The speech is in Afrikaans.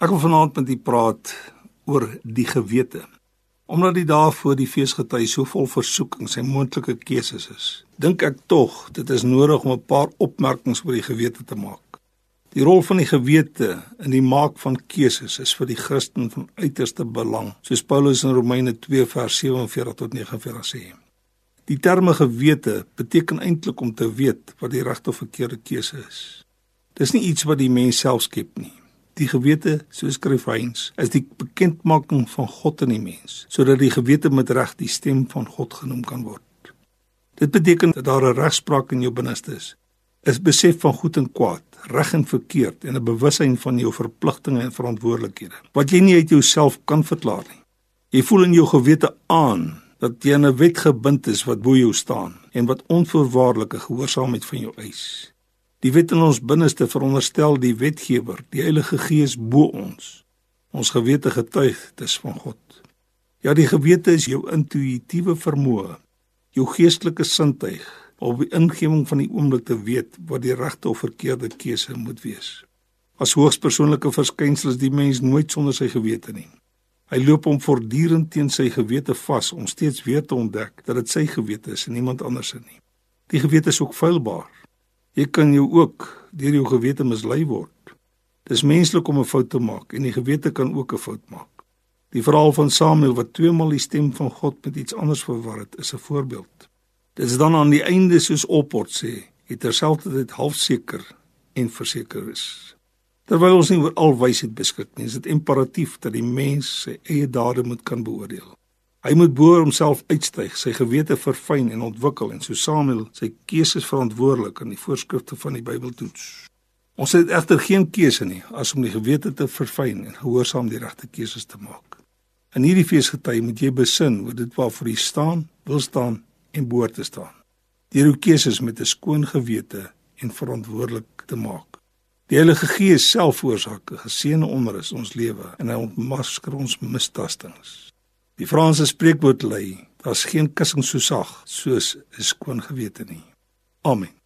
Ek wil vanaand met u praat oor die gewete. Omdat die dae voor die feesgety so vol versoekings en moontlike keuses is, dink ek tog dit is nodig om 'n paar opmerkings oor die gewete te maak. Die rol van die gewete in die maak van keuses is vir die Christen van uiterste belang, soos Paulus in Romeine 2 vers 47 tot 49 sê. Die terme gewete beteken eintlik om te weet wat die regte of verkeerde keuse is. Dis nie iets wat die mens self skep nie. Die gewete, so skryf Heinz, is die bekendmaking van God in die mens, sodat die gewete met reg die stem van God genoem kan word. Dit beteken dat daar 'n regspraak in jou binneste is, is besef van goed en kwaad, reg en verkeerd en 'n bewussyn van jou verpligtinge en verantwoordelikhede, wat jy nie uit jouself kan verklaar nie. Jy voel in jou gewete aan dat jy aan 'n wet gebind is wat bo jou staan en wat onvoorwaardelike gehoorsaamheid van jou eis. Die wet in ons binneste veronderstel die wetgewer, die Heilige Gees bo ons. Ons gewete getuig dis van God. Ja, die gewete is jou intuïtiewe vermoë, jou geestelike sintuig om die ingewing van die oomblik te weet wat die regte of verkeerde keuse moet wees. As hoogs persoonlike verskynsel is die mens nooit sonder sy gewete nie. Hy loop om voortdurend teen sy gewete vas om steeds weer te ontdek dat dit sy gewete is en niemand anders se nie. Die gewete is ook feilbaar. Jy kan jou ook deur jou gewete mislei word. Dis menslik om 'n fout te maak en die gewete kan ook 'n fout maak. Die verhaal van Samuel wat twee maal die stem van God met iets anders verwar het, is 'n voorbeeld. Dit is dan aan die einde soos Opport sê, het terselfdertyd halfseker en verseker is. Terwyl ons nie oor al wysheid beskik nie, is dit imperatief dat die mens sy eie dade moet kan beoordeel. Hy moet bo homself uitstyg, sy gewete verfyn en ontwikkel en so Samuel sy keuses verantwoordelik aan die voorskrifte van die Bybel toets. Ons het egter geen keuse nie as om die gewete te verfyn en gehoorsaam die regte keuses te maak. In hierdie feesgety moet jy besin oor dit waarvoor jy staan, wil staan en behoort te staan. Deur jou keuses met 'n skoon gewete en verantwoordelik te maak. Die Heilige Gees self veroorsaak 'n geseënde onrus in ons lewe en hy ontmasker ons mistastings. Die Franse spreekwoord lei: Daar's geen kussing so sag soos 'n skoon gewete nie. Amen.